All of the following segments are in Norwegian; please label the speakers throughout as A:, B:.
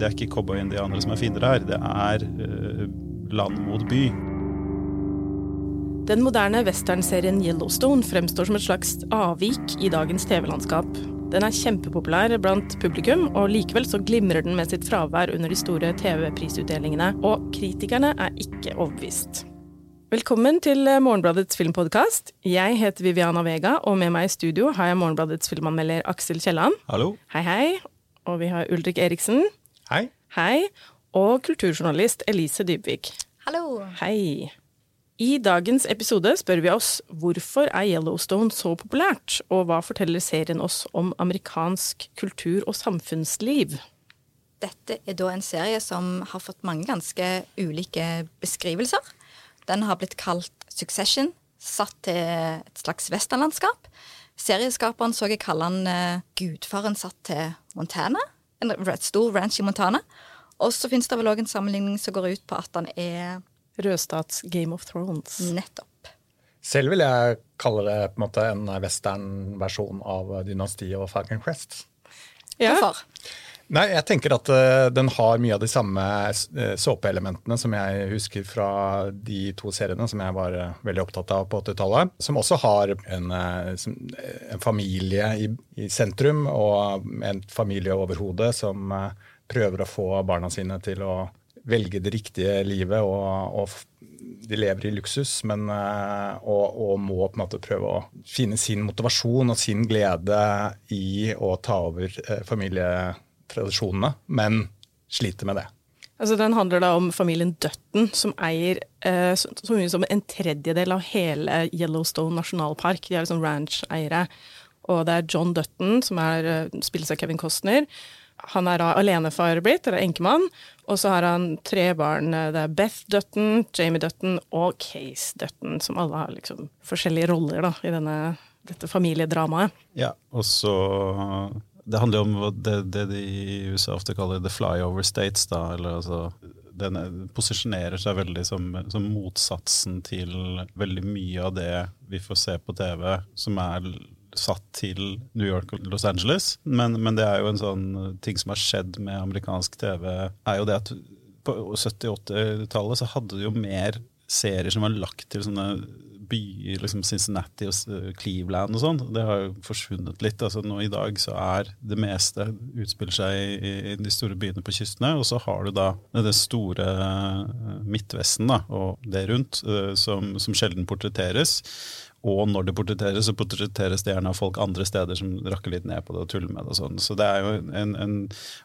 A: det er ikke cowboy-indianere som er fiender her, det er uh, land mot by.
B: Den moderne westernserien Yellowstone fremstår som et slags avvik i dagens TV-landskap. Den er kjempepopulær blant publikum, og likevel så glimrer den med sitt fravær under de store TV-prisutdelingene, og kritikerne er ikke overbevist. Velkommen til Morgenbladets filmpodkast. Jeg heter Viviana Vega, og med meg i studio har jeg Morgenbladets filmanmelder Aksel Kielland.
A: Hallo.
B: Hei, hei. Og vi har Ulrik Eriksen.
C: Hei.
B: Hei. Og kulturjournalist Elise Dybvik.
D: Hallo.
B: Hei. I dagens episode spør vi oss hvorfor er Yellowstone så populært, og hva forteller serien oss om amerikansk kultur og samfunnsliv?
D: Dette er da en serie som har fått mange ganske ulike beskrivelser. Den har blitt kalt Succession, satt til et slags westernlandskap. Serieskaperen så jeg kalle han uh, gudfaren satt til Montana. En stor ranch i Montana. Og så finnes det vel òg en sammenligning som går ut på at han er
B: Rødstats Game of Thrones.
D: Nettopp.
C: Selv vil jeg kalle det på en måte en western-versjon av Dynastiet og Falcon Crest.
B: Ja.
D: Hvorfor?
C: Nei, jeg tenker at uh, den har mye av de samme uh, såpeelementene som jeg husker fra de to seriene som jeg var uh, veldig opptatt av på 80-tallet. Som også har en, som, en familie i, i, sentrum og en familie over hodet som prøver å få barna sine til å velge det riktige livet, og, og de lever i luksus, men, eh, og, og, må på en måte prøve å finne sin motivasjon og sin glede i å ta over eh, familietradisjonene, men sliter med det.
B: Altså, den handler da om familien Dutton, som eier eh, så, så, mye som en tredjedel av hele Yellowstone nasjonalpark. De er liksom ranch-eiere. Og det er John Dutton, som er, eh, spilles av Kevin Costner. Han er da alenefar blitt, eller enkemann. Og så har han tre barn. Det er Beth Dutton, Jamie Dutton og Case Dutton, som alle har liksom forskjellige roller da, i denne, dette familiedramaet.
A: Ja, og så Det handler jo om det, det, de i USA ofte kaller the flyover states. da, eller altså den posisjonerer seg veldig som, som, motsatsen til veldig mye av det vi får se på TV, som er satt til New York og Los Angeles. Men, men, det er jo en sånn ting som har skjedd med amerikansk TV, er jo det at på 70-80-tallet så hadde du jo mer serier som var lagt til sånne byer, liksom Cincinnati og Cleveland og sånn. Det har jo forsvunnet litt. altså nå I dag så er det meste utspiller seg i, i de store byene på kystene. Og så har du da det store eh, Midtvesten da, og det rundt, eh, som, som sjelden portretteres. Og når det portretteres, så portretteres det gjerne av folk andre steder som rakker litt ned på det og tuller med det. Og sånn. Så det er jo en, en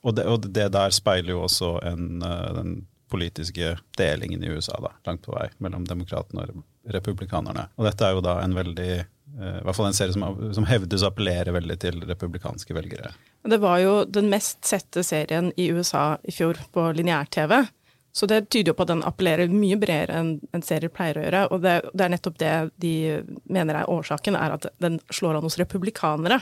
A: og, det, og, det, der speiler jo også en, eh, den politiske delingen i USA, da, langt på vei, mellom demokratene og republikanerne. Og dette er jo da en veldig eh, i hvert fall en serie som, som hevdes å appellere veldig til republikanske velgere.
B: Det var jo den mest sette serien i USA i fjor på lineær-TV. Så det tyder jo på at den appellerer mye bredere enn en serier pleier å gjøre. Og det, det, er nettopp det de mener er årsaken, er at den slår an hos republikanere.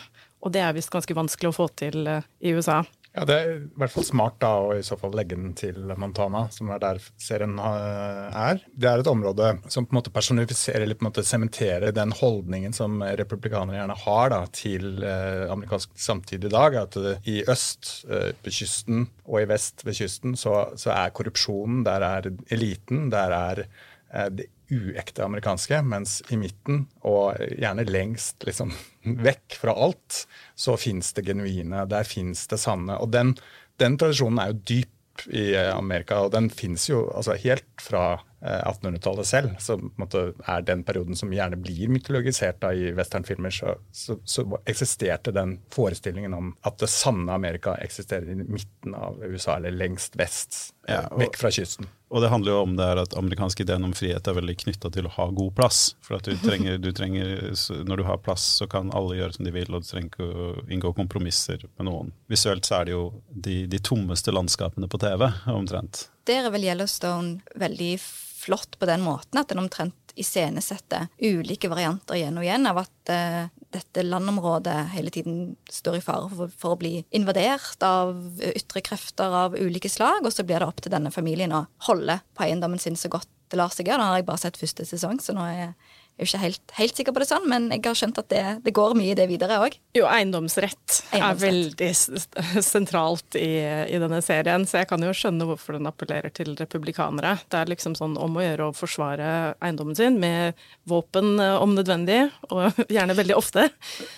B: Og det er visst ganske vanskelig å få til uh, i USA.
C: Ja, Det er i hvert fall smart da, å i så fall legge den til Montana, som er der serien er. Det er et område som på en måte personifiserer eller på en måte sementerer den holdningen som republikanere gjerne har da, til eh, amerikansk samtid i dag. At i øst ved på kysten og i vest ved kysten så, så er korrupsjonen, der er eliten, der er eh, det uekte amerikanske, mens i midten, og gjerne lengst liksom, vekk fra alt, så fins det genuine. Der fins det sanne. Og den, den, tradisjonen er jo dyp i Amerika, og den fins jo altså, helt fra 1800-tallet selv, som er den perioden som gjerne blir mytologisert da, i westernfilmer, så, så, så, eksisterte den forestillingen om at det sanne Amerika eksisterer i midten av USA, eller lengst vest, ja, og, vekk fra kysten.
A: Og det handler jo om det her at amerikansk ideen om frihet er veldig knytta til å ha god plass. For at du trenger, du trenger, Når du har plass, så kan alle gjøre som de vil, og du trenger ikke å inngå kompromisser med noen. Visuelt så er det jo de, de tommeste landskapene på TV, omtrent.
D: Der er vel Yellowstone veldig flott på den måten at den omtrent iscenesetter ulike varianter igjen og igjen av at uh, dette landområdet hele tiden står i fare for, for, å bli invadert av ytre krefter av ulike slag, og så blir det opp til denne familien å holde på eiendommen sin så godt det lar seg gjøre. Nå har jeg bare sett første sesong, så nå er Jeg er jo ikke helt, helt sikker på det sånn, men jeg har skjønt at det, det går mye i det videre òg.
B: Jo, eiendomsrett, er veldig sentralt i, i denne serien, så jeg kan jo skjønne hvorfor den appellerer til republikanere. Det er liksom sånn om å gjøre å forsvare eiendommen sin med våpen eh, om nødvendig, og gjerne veldig ofte.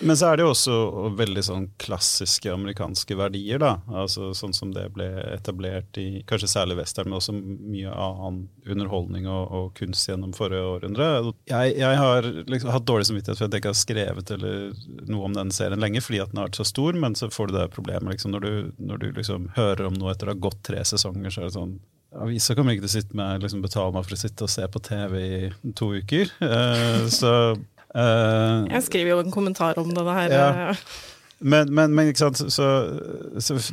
A: Men så er det jo også veldig sånn klassiske amerikanske verdier, da. Altså Sånn som det ble etablert i kanskje særlig western, men også mye annen underholdning og, og kunst gjennom forrige århundre. Jeg, jeg har liksom hatt dårlig samvittighet for at jeg ikke har skrevet eller noe om den serien lenge, fordi at den har vært så stor, men så får du det problemet liksom, når du, når du liksom hører om noe etter å ha gått tre sesonger, så er det sånn Avisa kommer ikke til å sitte med, liksom betale meg for å sitte og se på TV i to uker. Uh, så uh,
B: Jeg skriver jo en kommentar om denne her.
A: Ja. Men, men, men så, så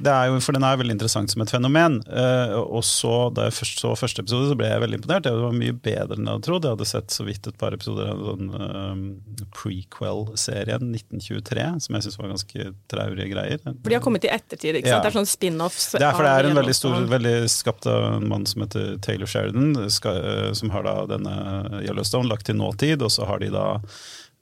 A: det er jo, For den er veldig interessant som et fenomen. Eh, og så, Da jeg først så første episode, så ble jeg veldig imponert. Det var mye bedre enn jeg hadde trodd. Jeg hadde sett så vidt et par episoder av sånn eh, prequel-serien 1923, som jeg syns var ganske traurige greier.
B: For de har kommet i ettertid. ikke sant?
A: Ja.
B: Det er sånn spin-offs.
A: Det er for det er en veldig stor, veldig skapt av en mann som heter Taylor Sheridan, skal, eh, som har da denne Yellowstone lagt til nåtid, og så har de da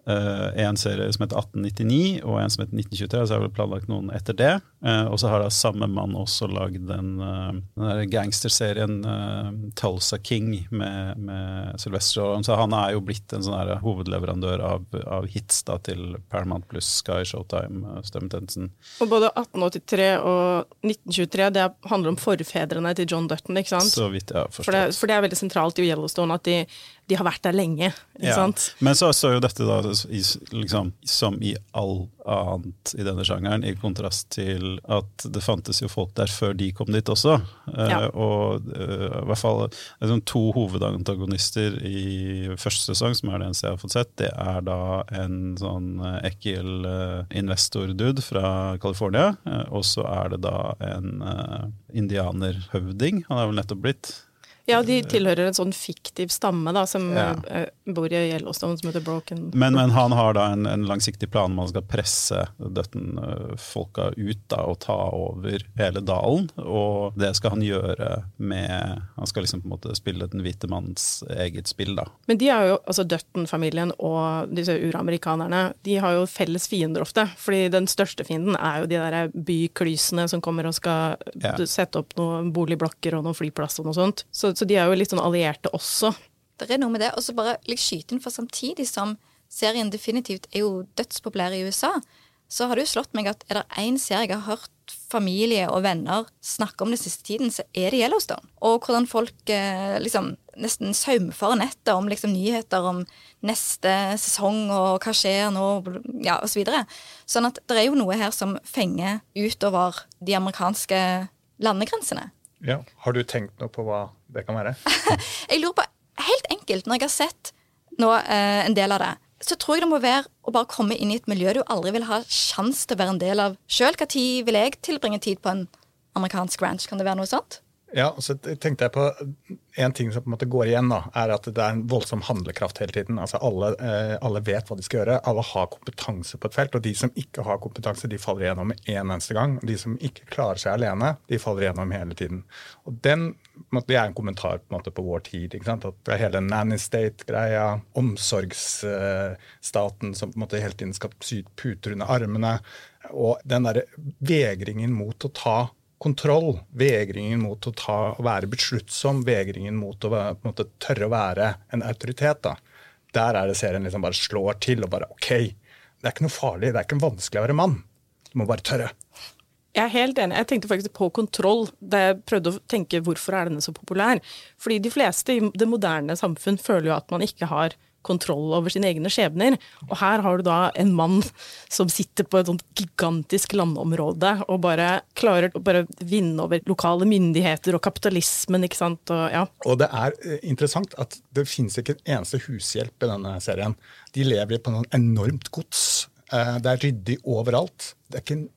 A: en serie som heter 1899 og en som heter 1923, så jeg har vel planlagt noen etter det. Eh, og så har da samme mann også lagd den, eh, den gangsterserien eh, Tulsa King med, med Sylvester Stallone. Så han er jo blitt en sånn hovedleverandør av, av hits da til Paramount Plus, Sky, Showtime, Stemmetjenesten.
B: Og både 1883 og 1923 det handler om forfedrene til John Dutton. ikke sant?
A: Så vidt jeg har
B: For det, for det er veldig sentralt i Yellowstone at de, de har vært der lenge. ikke
A: Ja. Men så står jo dette da i, liksom, som i all annet i denne sjangeren, i kontrast til at det fantes jo folk der før de kom dit også.
B: Ja.
A: Uh, og uh, i hvert fall liksom, to hovedantagonister i første sesong, som er det eneste jeg har fått sett, det er da en sånn eh, ekkel uh, investordude fra California, eh, og så er det da en eh, indianerhøvding, han er vel nettopp blitt.
B: Ja, de tilhører en sånn fiktiv stamme da, som
A: Ja.
B: eh, bor i Yellowstone, som heter Broken.
A: Men, men han har da en, en langsiktig plan om han skal presse Dutton-folka ut da, og ta over hele dalen. Og det skal han gjøre med Han skal liksom på en måte spille den hvite manns eget spill, da.
B: Men de er jo, altså Dutton-familien og disse uramerikanerne, de har jo felles fiender ofte. Fordi den største fienden er jo de der byklysene som kommer og skal
A: Ja.
B: sette opp noen boligblokker og noen flyplass og noe sånt. Så, så de er jo litt sånn allierte også.
D: Det er noe med det. Og så bare litt skyte inn, for samtidig som serien definitivt er jo dødspopulær i USA, så har det jo slått meg at er det én serie jeg har hørt familie og venner snakke om den siste tiden, så er det Yellowstone. Og hvordan folk eh, liksom nesten saumfarer nettet om liksom nyheter om neste sesong og hva skjer nå, ja, osv. Så videre. sånn at det er jo noe her som fenger utover de amerikanske landegrensene.
C: Ja. Har du tenkt noe på hva det kan være?
D: Jeg lurer på, helt enkelt, når jeg har sett nå eh, en del av det, så tror jeg det må være å bare komme inn i et miljø du aldri vil ha sjanse til å være en del av sjøl. Når vil jeg tilbringe tid på en amerikansk ranch? Kan det være noe sånt?
C: Ja, så tenkte jeg på En ting som på en måte går igjen, da, er at det er en voldsom handlekraft hele tiden. Altså alle, eh, alle vet hva de skal gjøre. Alle har kompetanse på et felt. Og de som ikke har kompetanse, de faller igjennom med en eneste gang. De som ikke klarer seg alene, de faller igjennom hele tiden. Og den det er en kommentar på, en måte, på vår tid. ikke sant? At det er hele nanny state-greia, omsorgsstaten som på en måte hele tiden skal sy puter under armene. Og den derre vegringen mot å ta kontroll, vegringen mot å, ta, være besluttsom, vegringen mot å måte, tørre å være en autoritet. da. Der er det serien liksom bare slår til og bare OK, det er ikke noe farlig, det er ikke vanskelig å være mann. Du må bare tørre.
B: Jeg er helt enig. Jeg tenkte faktisk på kontroll da jeg prøvde å tenke hvorfor er denne så populær. Fordi de fleste i det moderne samfunn føler jo at man ikke har kontroll over sine egne skjebner. Og her har du da en mann som sitter på et sånt gigantisk landområde og bare klarer å bare vinne over lokale myndigheter og kapitalismen, ikke sant. Og, ja.
C: Og det er eh, interessant at det finnes ikke en eneste hushjelp i denne serien. De lever på noe enormt gods. Eh, Det er ryddig overalt. Det er ikke en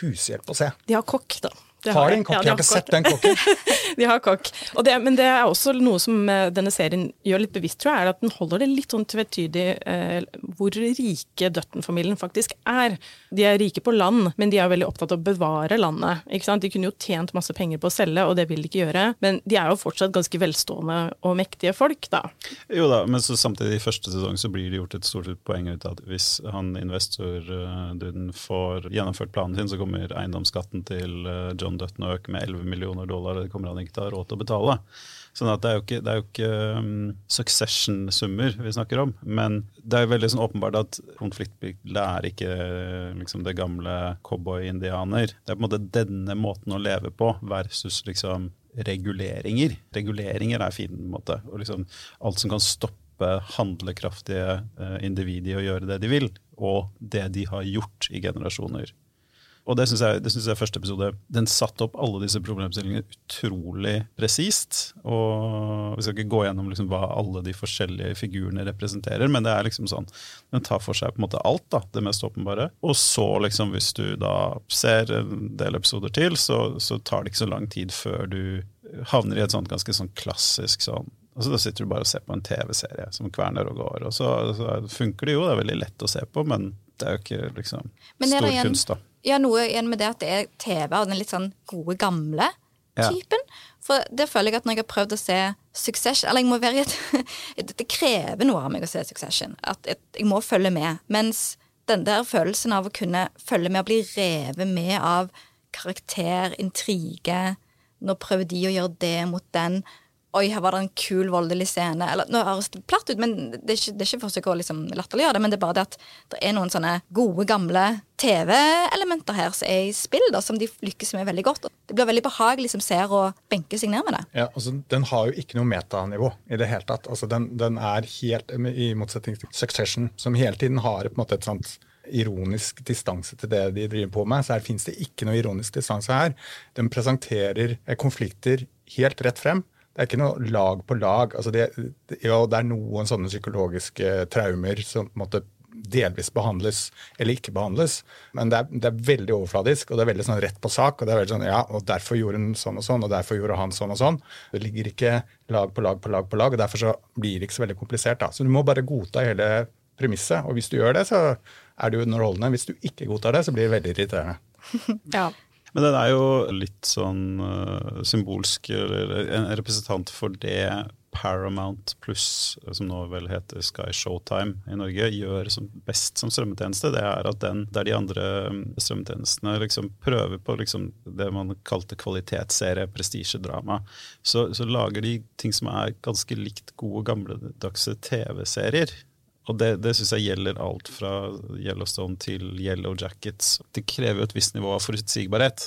C: hushjelp å se.
B: De har kokk, da. Det
C: Har de en kokk?
B: Ja,
C: Jeg har ikke sett den kokken.
B: de har kokk. Og det, men det er også noe som eh, denne serien gjør litt bevisst, tror jeg, er at den holder det litt sånn tvetydig eh, hvor rike Dutton-familien faktisk er. De er rike på land, men de er veldig opptatt av å bevare landet. ikke sant? De kunne jo tjent masse penger på å selge, og det vil de ikke gjøre. Men de er jo fortsatt ganske velstående og mektige folk, da.
A: Jo da, men så samtidig i første sesong så blir det gjort et stort poeng ut av at hvis han investorduden får gjennomført planen sin, så kommer eiendomsskatten til eh, John Dutton å øke med 11 millioner dollar. Det kommer han ikke til å ha råd til å betale. Sånn at det er jo ikke, ikke um, succession-summer vi snakker om. Men det er jo veldig sånn åpenbart at konfliktbildet er ikke liksom, det gamle cowboy-indianer. Det er på en måte denne måten å leve på versus liksom reguleringer. Reguleringer er fin måte. Og liksom alt som kan stoppe handlekraftige uh, individer i å gjøre det de vil, og det de har gjort i generasjoner. Og det syns jeg, det synes jeg første episode Den satte opp alle disse problemstillingene utrolig presist. Og vi skal ikke gå gjennom liksom hva alle de forskjellige figurene representerer, men det er liksom sånn Den tar for seg på en måte alt, da, det mest åpenbare. Og så, liksom, hvis du da ser en del episoder til, så, så tar det ikke så lang tid før du havner i et sånt ganske sånn klassisk sånn Altså, da sitter du bare og ser på en TV-serie som kverner og går. Og så, så, funker det jo, det er veldig lett å se på, men det er jo ikke liksom stor kunst, da.
D: Ja, noe igjen med det at det er TV og den litt sånn gode, gamle typen. Ja. For det føler jeg at når jeg har prøvd å se Succession Eller jeg må være i et Det krever noe av meg å se Succession. At jeg må følge med. Mens den der følelsen av å kunne følge med og bli revet med av karakter, intrige Nå prøver de å gjøre det mot den. Oi, her var det en kul, voldelig scene. Eller, nå høres det platt ut, men det er ikke, det er ikke forsøk å liksom latterliggjøre det. Men det er bare det at det er noen sånne gode, gamle TV-elementer her som er i spill, da, som de lykkes med veldig godt. Det blir veldig behagelig som ser å benke seg ned med det.
C: Ja, altså, Den har jo ikke noe metanivå i det hele tatt. Altså, den, den er helt, I motsetning til Succession, som hele tiden har på en måte et sånt ironisk distanse til det de driver på med. Så her fins det ikke noe ironisk distanse her. Den presenterer konflikter helt rett frem. Det er ikke noe lag på lag. Altså det, ja, det er noen sånne psykologiske traumer som på en måte delvis behandles eller ikke behandles. Men det er, det er, veldig overfladisk, og det er veldig sånn rett på sak. og det er veldig sånn, ja, og Derfor gjorde hun sånn og sånn, og derfor gjorde han sånn og sånn. Det ligger ikke lag på lag på lag på lag, og derfor så blir det ikke så veldig komplisert. da. Så du må bare godta hele premisset, og hvis du gjør det, så er det underholdende. Hvis du ikke godtar det, så blir det veldig irriterende.
B: ja.
A: Men den er jo litt sånn uh, symbolsk, eller en representant for det Paramount pluss, som nå vel heter Sky Showtime i Norge, gjør som best som strømmetjeneste. Det er at den, der de andre mm, strømmetjenestene liksom prøver på liksom det man kalte kvalitetsserie, prestisjedrama, så, så lager de ting som er ganske likt gode, gamledagse TV-serier. Og det, det syns jeg gjelder alt fra Yellowstone til Yellow Jackets. Det krever jo et visst nivå av forutsigbarhet,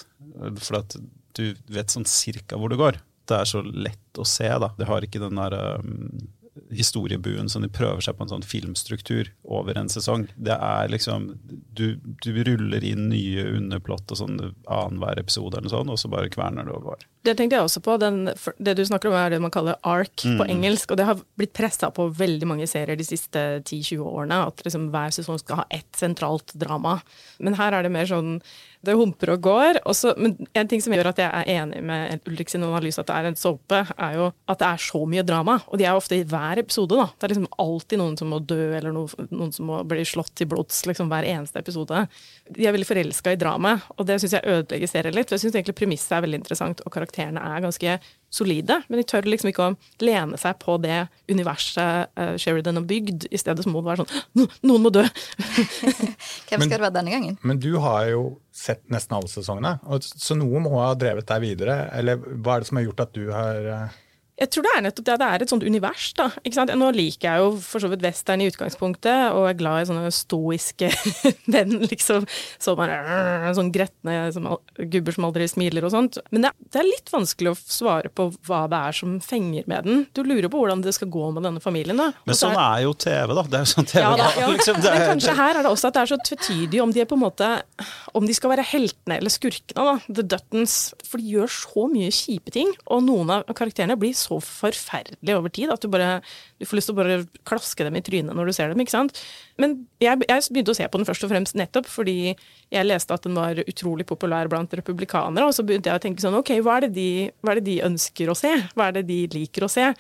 A: for at du vet sånn cirka hvor det går. Det er så lett å se, da. Det har ikke den der um, historiebuen som de prøver seg på en sånn filmstruktur over en sesong. Det er liksom Du, du ruller inn nye underplott og sånn annenhver episode, eller sånn, og så bare kverner det går.
B: Det tenkte jeg også på. Den, det du snakker om er det man kaller ark mm. på engelsk. Og det har blitt pressa på veldig mange serier de siste 10-20 årene. At liksom hver sesong skal ha ett sentralt drama. Men her er det mer sånn det humper og går. Også, men en ting som gjør at jeg er enig med Ulrik sin analyse at det er en såpe, er jo at det er så mye drama. Og de er ofte i hver episode. da. Det er liksom alltid noen som må dø, eller noen, noen som må bli slått til blods liksom hver eneste episode. De er veldig forelska i dramaet, og det syns jeg ødelegger serien litt. for jeg synes egentlig Premisset er veldig interessant, og karakterene er ganske solide, men de tør liksom ikke å lene seg på det universet uh, Sheridan har bygd. I stedet så må det være sånn Noen må dø!
D: Hvem skal det være denne gangen?
C: Men du har jo sett nesten alle sesongene, så noe må ha drevet deg videre. Eller hva er det som har gjort at du har uh
B: jeg tror det er nettopp det. Det er et sånt univers, da. Nå liker jeg jo for så vidt western i utgangspunktet, og er glad i sånne stoiske menn, liksom. Så øh, sånn gretne som, gubber som aldri smiler og sånt. Men det, det, er litt vanskelig å svare på hva det er som fenger med den. Du lurer på hvordan det skal gå med denne familien, da.
A: Men sånn er, jo TV, da. Det er jo sånn TV,
B: ja,
A: da.
B: Ja. liksom, er, Men kanskje her er det også at det er så tvetydig om de er på en måte Om de skal være heltene eller skurkene, da. The Duttons. For de gjør så mye kjipe ting, og noen av karakterene blir så så forferdelig over tid at du bare du får lyst til å bare klaske dem i trynet når du ser dem. ikke sant? Men jeg, jeg begynte å se på den først og fremst nettopp fordi jeg leste at den var utrolig populær blant republikanere, og så begynte jeg å tenke sånn ok, hva er det de, er det de ønsker å se? Hva er det de liker å se?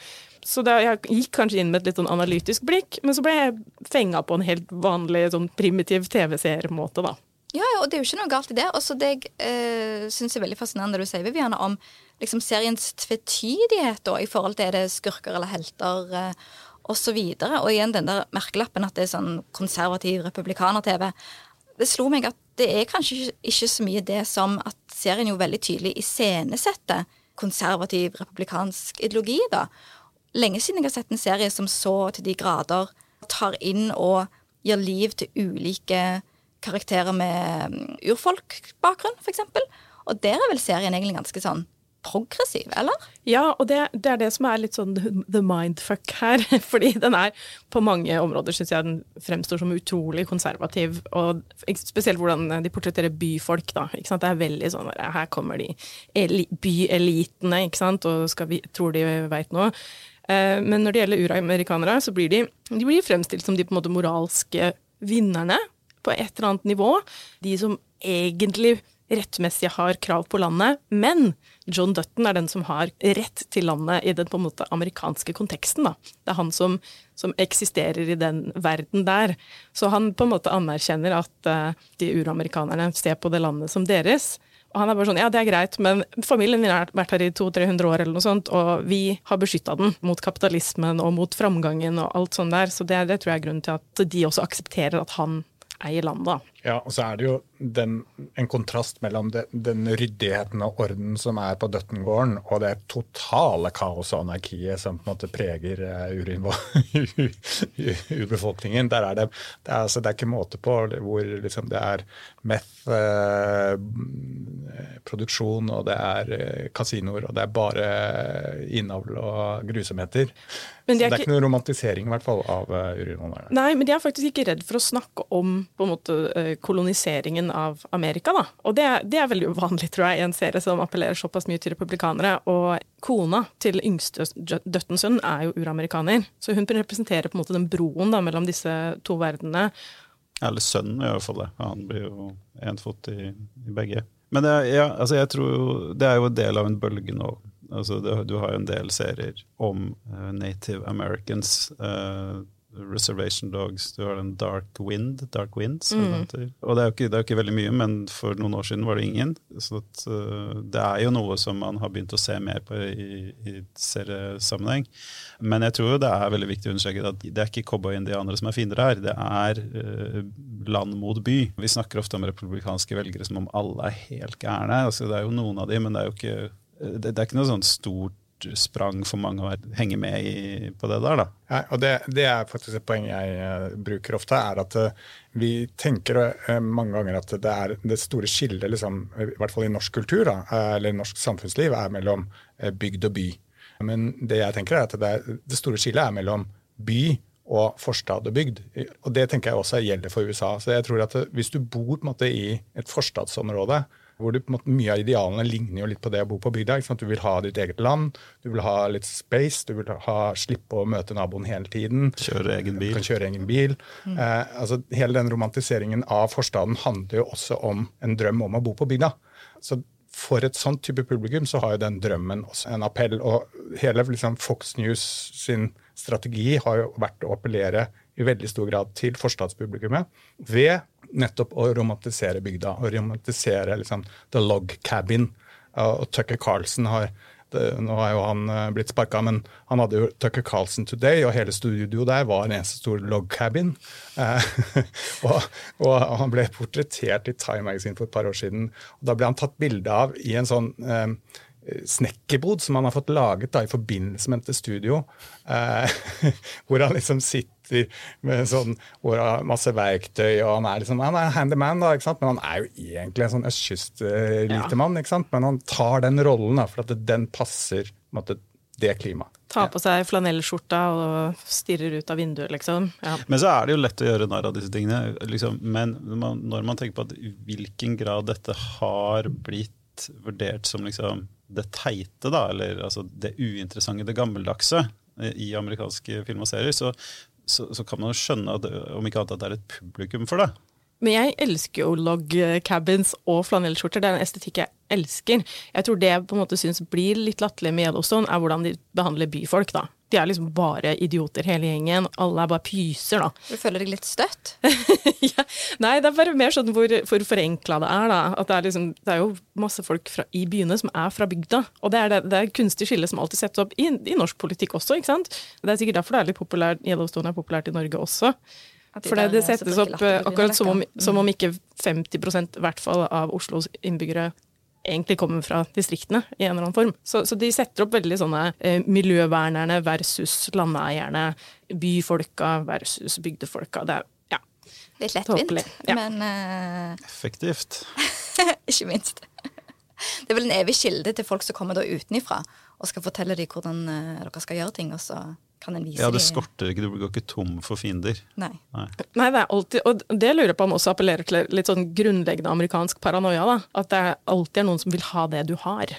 B: Så da, jeg gikk kanskje inn med et litt sånn analytisk blikk, men så ble jeg fenga på en helt vanlig sånn primitiv TV-seermåte, da.
D: Ja, og det er jo ikke noe galt i det. Også det jeg eh, syns er veldig fascinerende du sier, Viviane, om liksom, seriens tvetydighet da, i forhold til er det skurker eller helter eh, osv. Og, og igjen den der merkelappen at det er sånn konservativ republikaner-TV. Det slo meg at det er kanskje ikke så mye det som at serien jo veldig tydelig iscenesetter konservativ republikansk ideologi, da. Lenge siden jeg har sett en serie som så til de grader tar inn og gir liv til ulike karakterer med mm, urfolkbakgrunn, f.eks. Og der er vel serien egentlig ganske sånn progressiv, eller?
B: Ja, og det, det, er det som er litt sånn the mindfuck her. Fordi den er på mange områder, syns jeg den fremstår som utrolig konservativ. Og spesielt hvordan de portretterer byfolk, da. Ikke sant? Det er veldig sånn her kommer de byelitene, ikke sant, og vi, tror de veit noe. Eh, men når det gjelder uramerikanere, så blir de, de blir fremstilt som de på en måte moralske vinnerne på et eller annet nivå. De som egentlig rettmessig har krav på landet, men John Dutton er den som har rett til landet i den på en måte amerikanske konteksten. Da. Det er han som, som, eksisterer i den verden der. Så han på en måte anerkjenner at uh, de uramerikanerne ser på det landet som deres. Og han er bare sånn, ja det er greit, men familien min har vært her i 200-300 år, eller noe sånt, og vi har beskytta den mot kapitalismen og mot framgangen og alt sånt der. Så det, det tror jeg er grunnen til at de også aksepterer at han eier landet.
C: Ja, og så er det jo den, en kontrast mellom det, den ryddigheten og orden som er på Døttengården, og det totale kaos og anarkiet som på en måte preger uh, urbefolkningen. Der er det, det, er, altså, det er ikke måte på hvor liksom, det er meth-produksjon, produksjon, og det er eh, kasinoer, og det er bare innavl og grusomheter. De så det er ikke, ikke noe romantisering i hvert fall av uh, urinvånerne.
B: Nei, men de er faktisk ikke redd for å snakke om på en måte koloniseringen av Amerika. Da. Og det, det, er veldig uvanlig, tror jeg, i en serie som appellerer såpass mye til republikanere. Og kona til yngste døttens sønn er jo uramerikaner. Så hun representerer på en måte den broen da, mellom disse to verdenene.
A: Eller sønnen, i hvert fall det. Han blir jo én fot i, i, begge. Men det, ja, altså jeg tror jo, det er jo en del av en bølge nå. Altså det, du har jo en del serier om uh, native americans. Uh, Reservation Dogs, du har den Dark Wind. Dark Winds, mm. Og det er, jo ikke, ikke veldig mye, men for noen år siden var det ingen. Så at, uh, det er jo noe som man har begynt å se mer på i, i seriesammenheng. Men jeg tror det er veldig viktig å understreke at det er ikke cowboy-indianere som er fiender her. Det er uh, land mot by. Vi snakker ofte om republikanske velgere som om alle er helt gærne. Altså, det er jo noen av de, men det er jo ikke, det, det er ikke noe sånn stort sprang for mange å henge med i, på det der. da.
C: Ja, og det, det, er faktisk et poeng jeg uh, bruker ofte, er at uh, vi tenker uh, mange ganger at det er det store skillet, liksom, i hvert fall i norsk kultur da, eller norsk samfunnsliv, er mellom bygd og by. Men det jeg tenker er at det, er, det store skillet er mellom by og forstad og bygd. Og det tenker jeg også gjelder for USA. Så jeg tror at hvis du bor på en måte i et forstadsområde, hvor du, på en måte, Mye av idealene ligner jo litt på det å bo på bygda. Du vil ha ditt eget land, du vil ha litt space, du vil ha, slippe å møte naboen hele tiden.
A: Kjøre egen bil.
C: Du kan kjøre egen bil. Mm. Eh, altså, hele den romantiseringen av forstaden handler jo også om en drøm om å bo på bygda. Så for et sånt type publikum så har jo den drømmen også en appell. Og hele liksom, Fox News sin strategi har jo vært å appellere i veldig stor grad til forstadspublikummet ved nettopp å romantisere bygda. Å romantisere liksom, the log cabin. Og Tucker Carlson har det, Nå er jo han uh, blitt sparka, men han hadde jo Tucker Carlson Today, og hele studioet der var en eneste stor log cabin. Eh, og, og, han ble portrettert i Time Magazine for et par år siden. og Da ble han tatt bilde av i en sånn uh, snekkerbod som han har fått laget da, i forbindelse med dette studio. Eh, hvor han liksom sitter med sånn, hvor han har masse verktøy, og han er liksom, han er handyman, da, ikke sant? men han er jo egentlig en sånn østkystlitemann. Ja. Men han tar den rollen da, for at den passer måte, det klimaet.
B: Ta på seg flanellskjorta og stirrer ut av vinduet, liksom. Ja.
A: Men så er det jo lett å gjøre narr av disse tingene. Liksom. Men når man tenker på at hvilken grad dette har blitt vurdert som liksom det teite, da, eller altså det uinteressante, det gammeldagse eh, i amerikanske film og serier, så, så, så kan man jo skjønne at, om ikke annet at det er et publikum for det.
B: Men jeg elsker jo log cabins og flanellskjorter. Det er en estetikk jeg elsker. Jeg tror det jeg på en måte syns blir litt latterlig med Yellowstone, er hvordan de behandler byfolk, da. De er liksom bare idioter hele gjengen. Alle er bare pyser, da.
D: Du føler deg litt støtt?
B: ja. Nei, det er bare mer sånn hvor, hvor forenkla det er, da. At det er, liksom, det er jo masse folk fra, i byene som er fra bygda. Og det er det, det er kunstig skille som alltid settes opp i, i, norsk politikk også, ikke sant. Det er sikkert derfor det er litt populært, Yellowstone er populært i Norge også.
D: de
B: For det, settes opp eh, akkurat som om, som om ikke 50 i hvert fall av Oslos innbyggere egentlig kommer fra distriktene i en eller annen form. Så, så de setter opp veldig sånne eh, miljøvernerne versus landeierne, byfolka versus bygdefolka. Det er ja,
D: Litt lettvint,
B: ja.
D: men uh...
A: Effektivt.
D: ikke minst. Det er vel en evig kilde til folk som kommer da utenifra og skal fortelle dem hvordan eh, dere skal gjøre ting, og så kan en vise
A: Ja, det skorter ikke, du går ikke tom for fiender.
D: Nei.
A: Nei.
B: Nei, det er alltid, og det lurer jeg på om også appellerer til litt sånn grunnleggende amerikansk paranoia. da, At det er alltid er noen som vil ha det du har.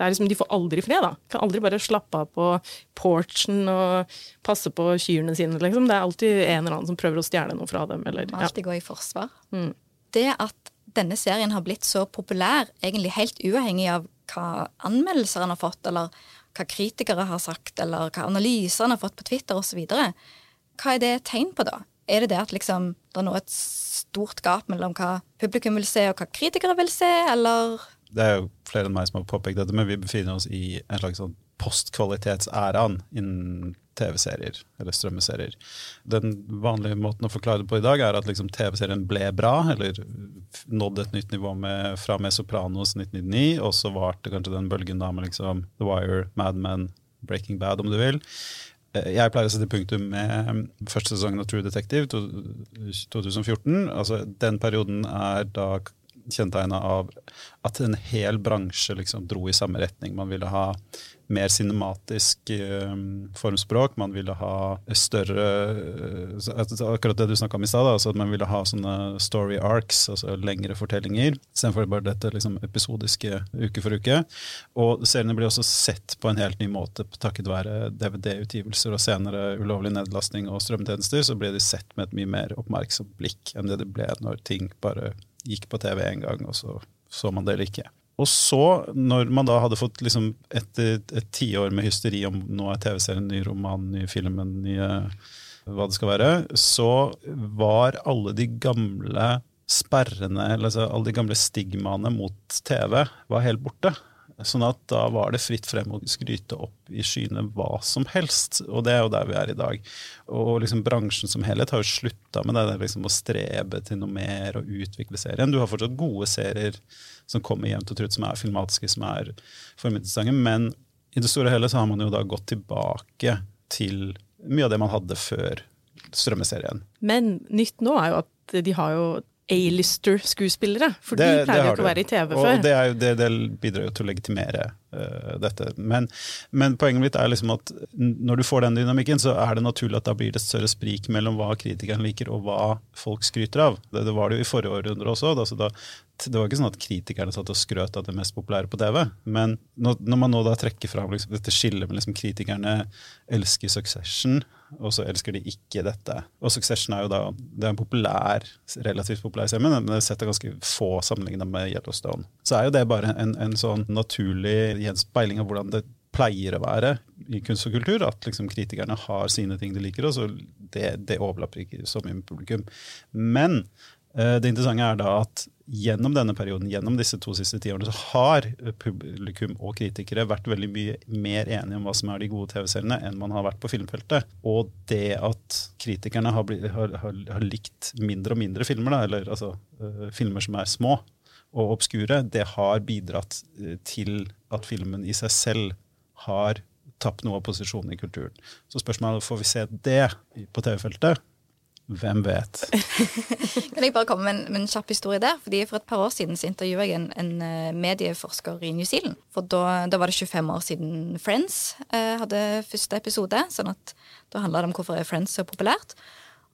B: Det er liksom, De får aldri fred. da. Kan aldri bare slappe av på porchen og passe på kyrne sine. liksom. Det er alltid en eller annen som prøver å stjele noe fra dem. eller, ja.
D: alltid gå i forsvar.
B: Mm.
D: Det at denne serien har blitt så populær, egentlig helt uavhengig av hva anmeldelser han har fått, eller hva kritikere har sagt, eller hva analysene har fått på Twitter osv., hva er det et tegn på, da? Er det det at liksom, det er nå et stort gap mellom hva publikum vil se, og hva kritikere vil se, eller
A: Det er jo flere enn meg som har påpekt dette, men vi befinner oss i en slags sånn postkvalitetsæraen innen TV-serier, eller strømmeserier. Den vanlige måten å forklare det på i dag er at liksom TV-serien ble bra, eller nådde et nytt nivå med, fra med Sopranos 1999, og så varte kanskje den bølgen da med liksom The Wire, Mad Men, Breaking Bad, om du vil. Eh, Jeg pleier å sette punktum med første sesongen av True Detective, 2014. Altså, den perioden er da kjennetegna av at en hel bransje liksom dro i samme retning. Man ville ha mer cinematisk eh, formspråk, man ville ha større eh, Akkurat det du snakka om i stad, altså at man ville ha sånne story arcs, altså lengre fortellinger, istedenfor bare dette liksom episodiske uke for uke. Og seriene blir også sett på en helt ny måte takket være DVD-utgivelser og senere ulovlig nedlastning og strømtjenester, så ble de sett med et mye mer oppmerksomt blikk enn det det ble når ting bare gikk på TV en gang, og så så man det eller ikke. Og så, når man da hadde fått liksom etter et tiår med hysteri om nå er TV-serien, ny roman, ny film, ny eh, hva det skal være, så var alle de gamle sperrene, eller altså alle de gamle stigmaene mot TV, var helt borte. Sånn at da var det fritt frem å skryte opp i skyene hva som helst. Og det er jo der vi er i dag. Og liksom bransjen som helhet har jo slutta med det der liksom å strebe til noe mer og utvikle serien. Du har fortsatt gode serier som kommer jevnt og trutt, som er filmatiske, som er formidlingsinteressante, men i det store og hele så har man jo da gått tilbake til mye av det man hadde før strømmeserien.
B: Men nytt nå er jo at de har jo A-lister-skuespillere. For
A: Det-
B: de
A: pleier
B: jo ikke å være i TV
A: og
B: før.
A: Det, jo, det, det bidrar jo til å legitimere uh, dette. Men, men poenget mitt er liksom at når du får den dynamikken, så er det naturlig at da blir det et større sprik mellom hva kritikeren liker og hva folk skryter av. Det, det var det jo i forrige århundre også. Da, så da, det var ikke sånn at kritikerne satt og skrøt av det mest populære på TV. Men når, når man nå da trekker fram liksom, dette skillet med liksom, kritikerne elsker Succession, og så elsker de ikke dette. Og Succession er jo da det er en populær, relativt populær serie, men den setter ganske få sammenligna med Yellowstone. Så er jo det bare en, en sånn naturlig gjenspeiling av hvordan det pleier å være i kunst og kultur, at liksom kritikerne har sine ting de liker, og så det, det overlapper ikke så mye med publikum. Men eh, det interessante er da at gjennom denne perioden, gjennom disse to siste tiårene, så har publikum og kritikere vært veldig mye mer enige om hva som er de gode TV-seriene, enn man har vært på filmfeltet. Og det at kritikerne har, blitt, har, har, har likt mindre og mindre filmer, da, eller altså uh, filmer som er små og obskure, det har bidratt eh, til at filmen i seg selv har tapt noe av posisjonen i kulturen. Så spørsmålet er får vi se det på TV-feltet. Hvem vet?
D: Kan jeg bare komme med en, med en kjapp historie der? Fordi For et par år siden så intervjuet jeg en, en eh, medieforsker i New Zealand. For da, da var det 25 år siden Friends eh, hadde første episode. sånn at Da handla det om hvorfor er Friends så populært.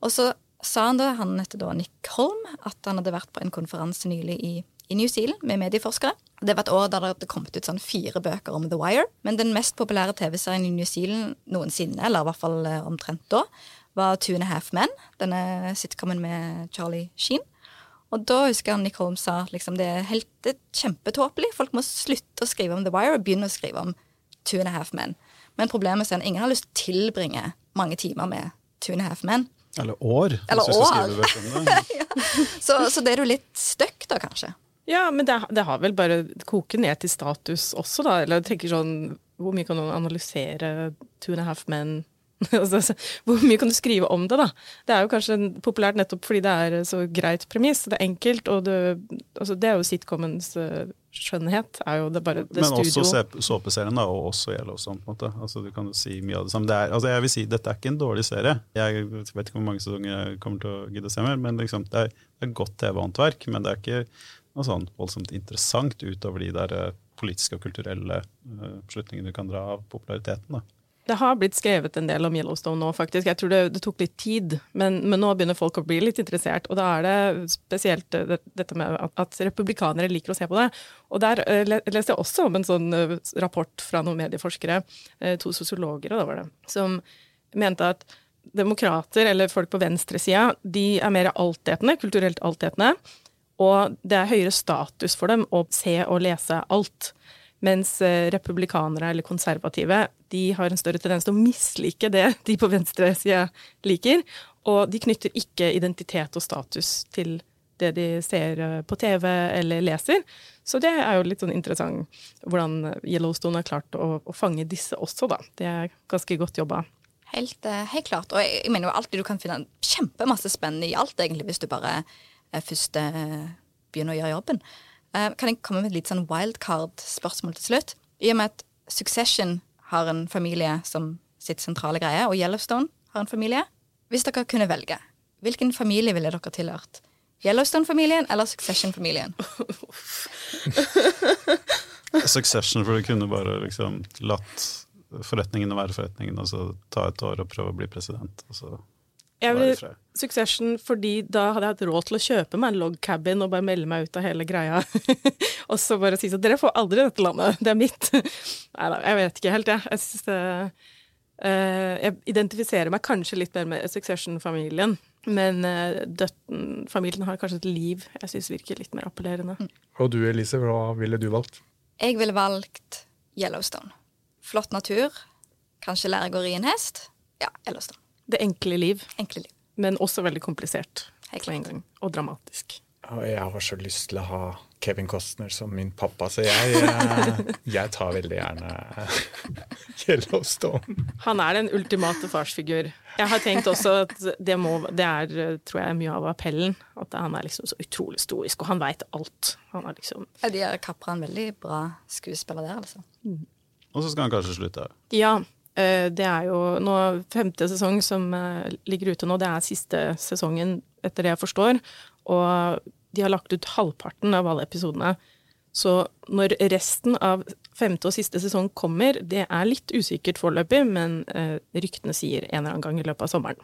D: Og så sa han da, han heter da Nick Holm, at han hadde vært på en konferanse nylig i, i New Zealand med medieforskere. Det var et år der det hadde kommet ut sånn fire bøker om The Wire. Men den mest populære TV-serien i New Zealand noensinne, eller i hvert fall eh, omtrent da, var Two and a Half Men. Denne sitcomen med Charlie Sheen. Og da husker jeg Nick Holmes sa liksom, det er helt kjempetåpelig. Folk må slutte å skrive om The Wire og begynne å skrive om Two and a Half Men. Men problemet er at ingen har lyst til å tilbringe mange timer med Two and a Half Men.
A: Eller år,
D: Eller år.
A: Det, om.
D: Så, så det er jo litt stuck da, kanskje.
B: Ja, men det, det har vel bare koket ned til status også, da. Eller jeg tenker sånn Hvor mye kan noen analysere Two and a Half Men? Hvor mye kan du skrive om det, da? Det er jo kanskje populært nettopp fordi det er så greit premiss. Det er enkelt, og det, altså, det er jo sitcomens eh, skjønnhet. er jo det bare det
A: Men også
B: studio.
A: såpeserien, da, og også Yellowstone. på en måte. Altså, du kan jo si mye av det samme. Det er, altså, jeg vil si, Dette er ikke en dårlig serie. Jeg vet ikke hvor mange sesonger jeg kommer til å gidde å se mer, men liksom, det, er, det er godt TV-håndverk. Men det er ikke noe sånn voldsomt interessant utover de der eh, politiske og kulturelle uh, beslutningene du kan dra av populariteten. da.
B: Det har blitt skrevet en del om Yellowstone nå, faktisk. Jeg tror det, det tok litt tid, men, men nå begynner folk å bli litt interessert. Og da er det spesielt eh, det, dette med at, at republikanere liker å se på det. Og der uh, leste jeg også om en sånn uh, rapport fra noen medieforskere, uh, to sosiologer, da var det, som mente at demokrater, eller folk på venstresida, de er mer altetende, kulturelt altetende. Og det er høyere status for dem å se og lese alt. Mens eh, republikanere eller konservative de har en større tendens til å mislike det de på venstresida liker. Og de knytter ikke identitet og status til det de ser eh, på TV eller leser. Så det er jo litt sånn interessant hvordan Yellowstone har klart å, å fange disse også, da. Det er ganske godt jobba.
D: Helt, eh, helt klart. Og jeg, mener jo alltid du kan finne kjempemasse spennende i alt, egentlig, hvis du bare først begynner å gjøre jobben. Eh, kan jeg komme med et litt sånn wildcard-spørsmål til slutt? I og med at Succession har en familie som sitt sentrale greie, og Yellowstone har en familie. Hvis dere kunne velge, hvilken familie ville dere tilhørt? Yellowstone-familien eller Succession-familien?
A: Succession, for du kunne bare liksom latt forretningene være forretningene, og så ta et år og prøve å bli president. og så
B: Jeg vil. Succession fordi da hadde jeg hatt råd til å kjøpe meg en log cabin og bare melde meg ut av hele greia. og så bare si sånn Dere får aldri dette landet, det er mitt. Nei da, jeg vet ikke helt, jeg. Jeg, synes det, Uh, jeg identifiserer meg kanskje litt mer med Succession-familien. Men uh, døtten, familien har kanskje et liv jeg syns virker litt mer appellerende.
C: Og du Elise, hva ville du valgt?
D: Jeg ville valgt Yellowstone. Flott natur. Kanskje lære å ri en hest. Ja, Yellowstone.
B: Det enkle liv,
D: Enkle liv.
B: men også veldig komplisert
D: Helt
B: på en gang. Og dramatisk.
C: Og jeg har så lyst til å ha Kevin Costner som min pappa, så jeg, eh, jeg tar veldig gjerne Yellowstone.
B: Han er den ultimate farsfigur. Jeg har tenkt også at det, må, det er, tror jeg, mye av appellen. At han er liksom så utrolig stoisk, og han veit alt. Han er liksom
D: Ja, de har kapra en veldig bra skuespiller der, altså.
A: Og så skal han kanskje slutte.
B: Ja. Eh, Det er jo nå femte sesong som eh, ligger ute nå. Det er siste sesongen, etter det jeg forstår. Og de har lagt ut halvparten av alle episodene. Så når resten av femte og siste sesong kommer, det er litt usikkert foreløpig, men eh, ryktene sier en eller annen gang i løpet av sommeren.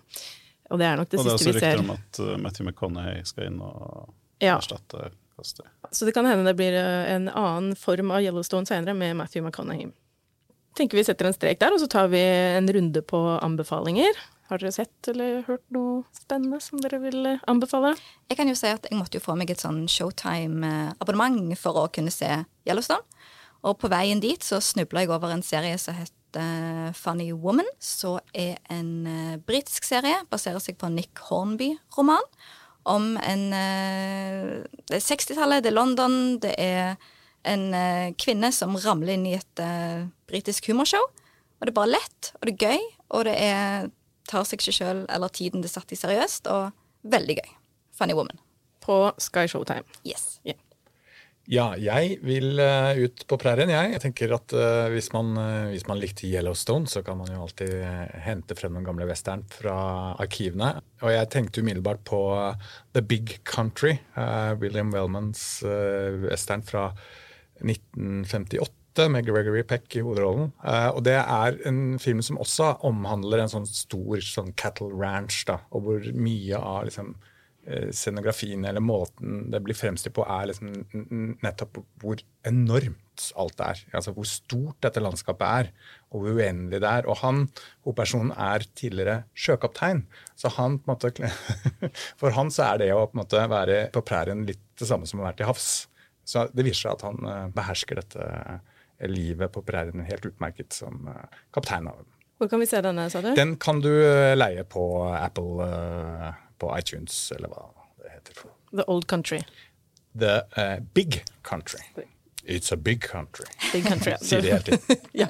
B: Og det er nok det
A: og det er
B: siste
A: også
B: vi ser.
A: rykter om at Matthew McConaughey skal inn og
B: Ja.
A: erstatte Coster.
B: Så det kan hende det blir en annen form av Yellowstone senere med Matthew McConaughey. Tenker vi setter en strek der, og så tar vi en runde på anbefalinger. Har dere sett eller hørt noe spennende som dere vil eh, anbefale?
D: Jeg kan jo si at jeg måtte jo få meg et sånn Showtime-abonnement for å kunne se Yellowstone. Og på veien dit så snubla jeg over en serie som heter Funny Woman. Som er en uh, britisk serie. Baserer seg på en Nick Hornby-roman. Om en eh, Det er 60-tallet, det er London, det er en eh, kvinne som ramler inn i et uh, britisk humorshow. Og det er bare lett, og det er gøy, og det er, tar seg ikke sjøl eller tiden det er satt i seriøst, og veldig gøy. Funny Woman.
B: På Sky Showtime.
D: Yes.
C: Ja, jeg vil uh, ut på prærien, jeg. Jeg tenker at uh, hvis, man, uh, hvis man likte Yellowstone, så kan man jo alltid eh, hente frem den gamle western fra arkivene. Og jeg tenkte umiddelbart på eh, The Big Country, eh, William Wellmans eh, western fra 1958 med Gregory Peck i hovedrollen. Uh, og det er en film som også omhandler en sånn stor sånn cattle ranch, da, og hvor mye av liksom eh, scenografien eller måten det blir fremstilt på, er liksom nettopp hvor enormt alt er. Altså hvor stort dette landskapet er, og hvor uendelig det er. Og han, hovedpersonen, er tidligere sjøkaptein. Så han på en måte For han så er det å på en måte være på prærien litt det samme som å være til havs. Så det viser seg at han eh, behersker dette eh, livet på prærien helt utmerket som kaptein. av
B: Hvor kan vi se denne, sa du?
C: Den kan du leie på Apple, på iTunes, eller hva det heter.
B: The Old Country.
C: The uh, Big Country. It's a big country.
B: Big country,
C: Sier de hele tiden.
B: ja.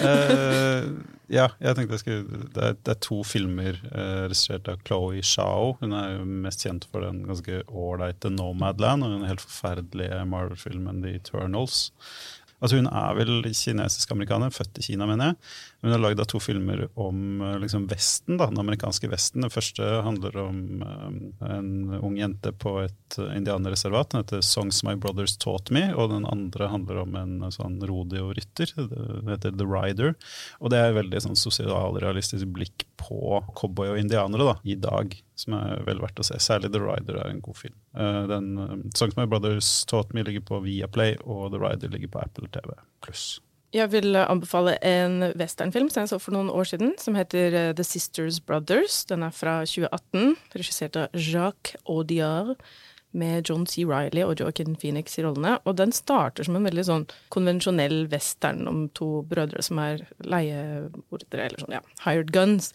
A: uh, ja, jeg tenkte jeg skulle, det, er, det er to filmer eh, regissert av Chloé Shao. Hun er jo mest kjent for den ganske ålreite Nomadland og den helt forferdelige Marvel-filmen The Eternals. Altså Hun er vel kinesisk-amerikaner, født i Kina, mener jeg. Hun har lagd to filmer om eh, liksom, Vesten, da, den amerikanske Vesten. Den første handler om um, en ung jente på et uh, indianerreservat. Den heter 'Songs My Brothers Taught Me'. Og den andre handler om en sånn rodeo-rytter. Den heter 'The Rider'. Og det er et veldig sånn sosialrealistisk blikk på cowboy og indianere da, i dag, som er vel verdt å se. Særlig 'The Rider' er en god film. Uh, den, um, 'Songs My Brothers Taught Me' ligger på Viaplay, og 'The Rider' ligger på Apple TV pluss.
B: Jeg vil anbefale en westernfilm som jeg så for noen år siden, som heter eh, The Sisters Brothers. Den er fra 2018, regissert av Jacques Audiard, med John C. Riley og Joaquin Phoenix i rollene. Og den starter som en veldig sånn konvensjonell western om to brødre som er leiemordere, eller sånn, ja, hired guns.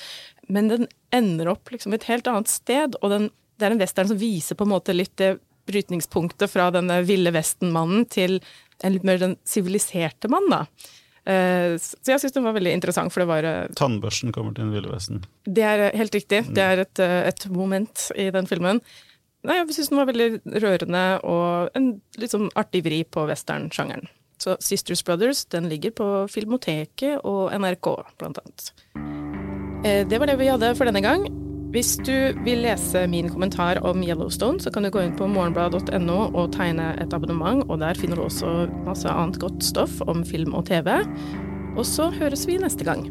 B: Men den ender opp liksom et helt annet sted, og den, det er en western som viser på en måte litt det brytningspunktet fra denne ville vesten-mannen til en litt mer den siviliserte mann, da. Uh, så jeg syns den var veldig interessant, for det var uh,
A: Tannbørsten kommer til Den ville vesten.
B: Det er uh, helt riktig. Mm. Det er et, et, moment i den filmen. Nei, Jeg syns den var veldig rørende og en litt sånn artig vri på western-sjangeren. Så Sisters Brothers den ligger på Filmoteket og NRK, blant annet. det var det vi hadde for denne gang. Hvis du vil lese min kommentar om Yellowstone, så kan du gå inn på morgenblad.no og tegne et abonnement, og der finner du også masse annet godt stoff om film og TV. Og så høres vi neste gang.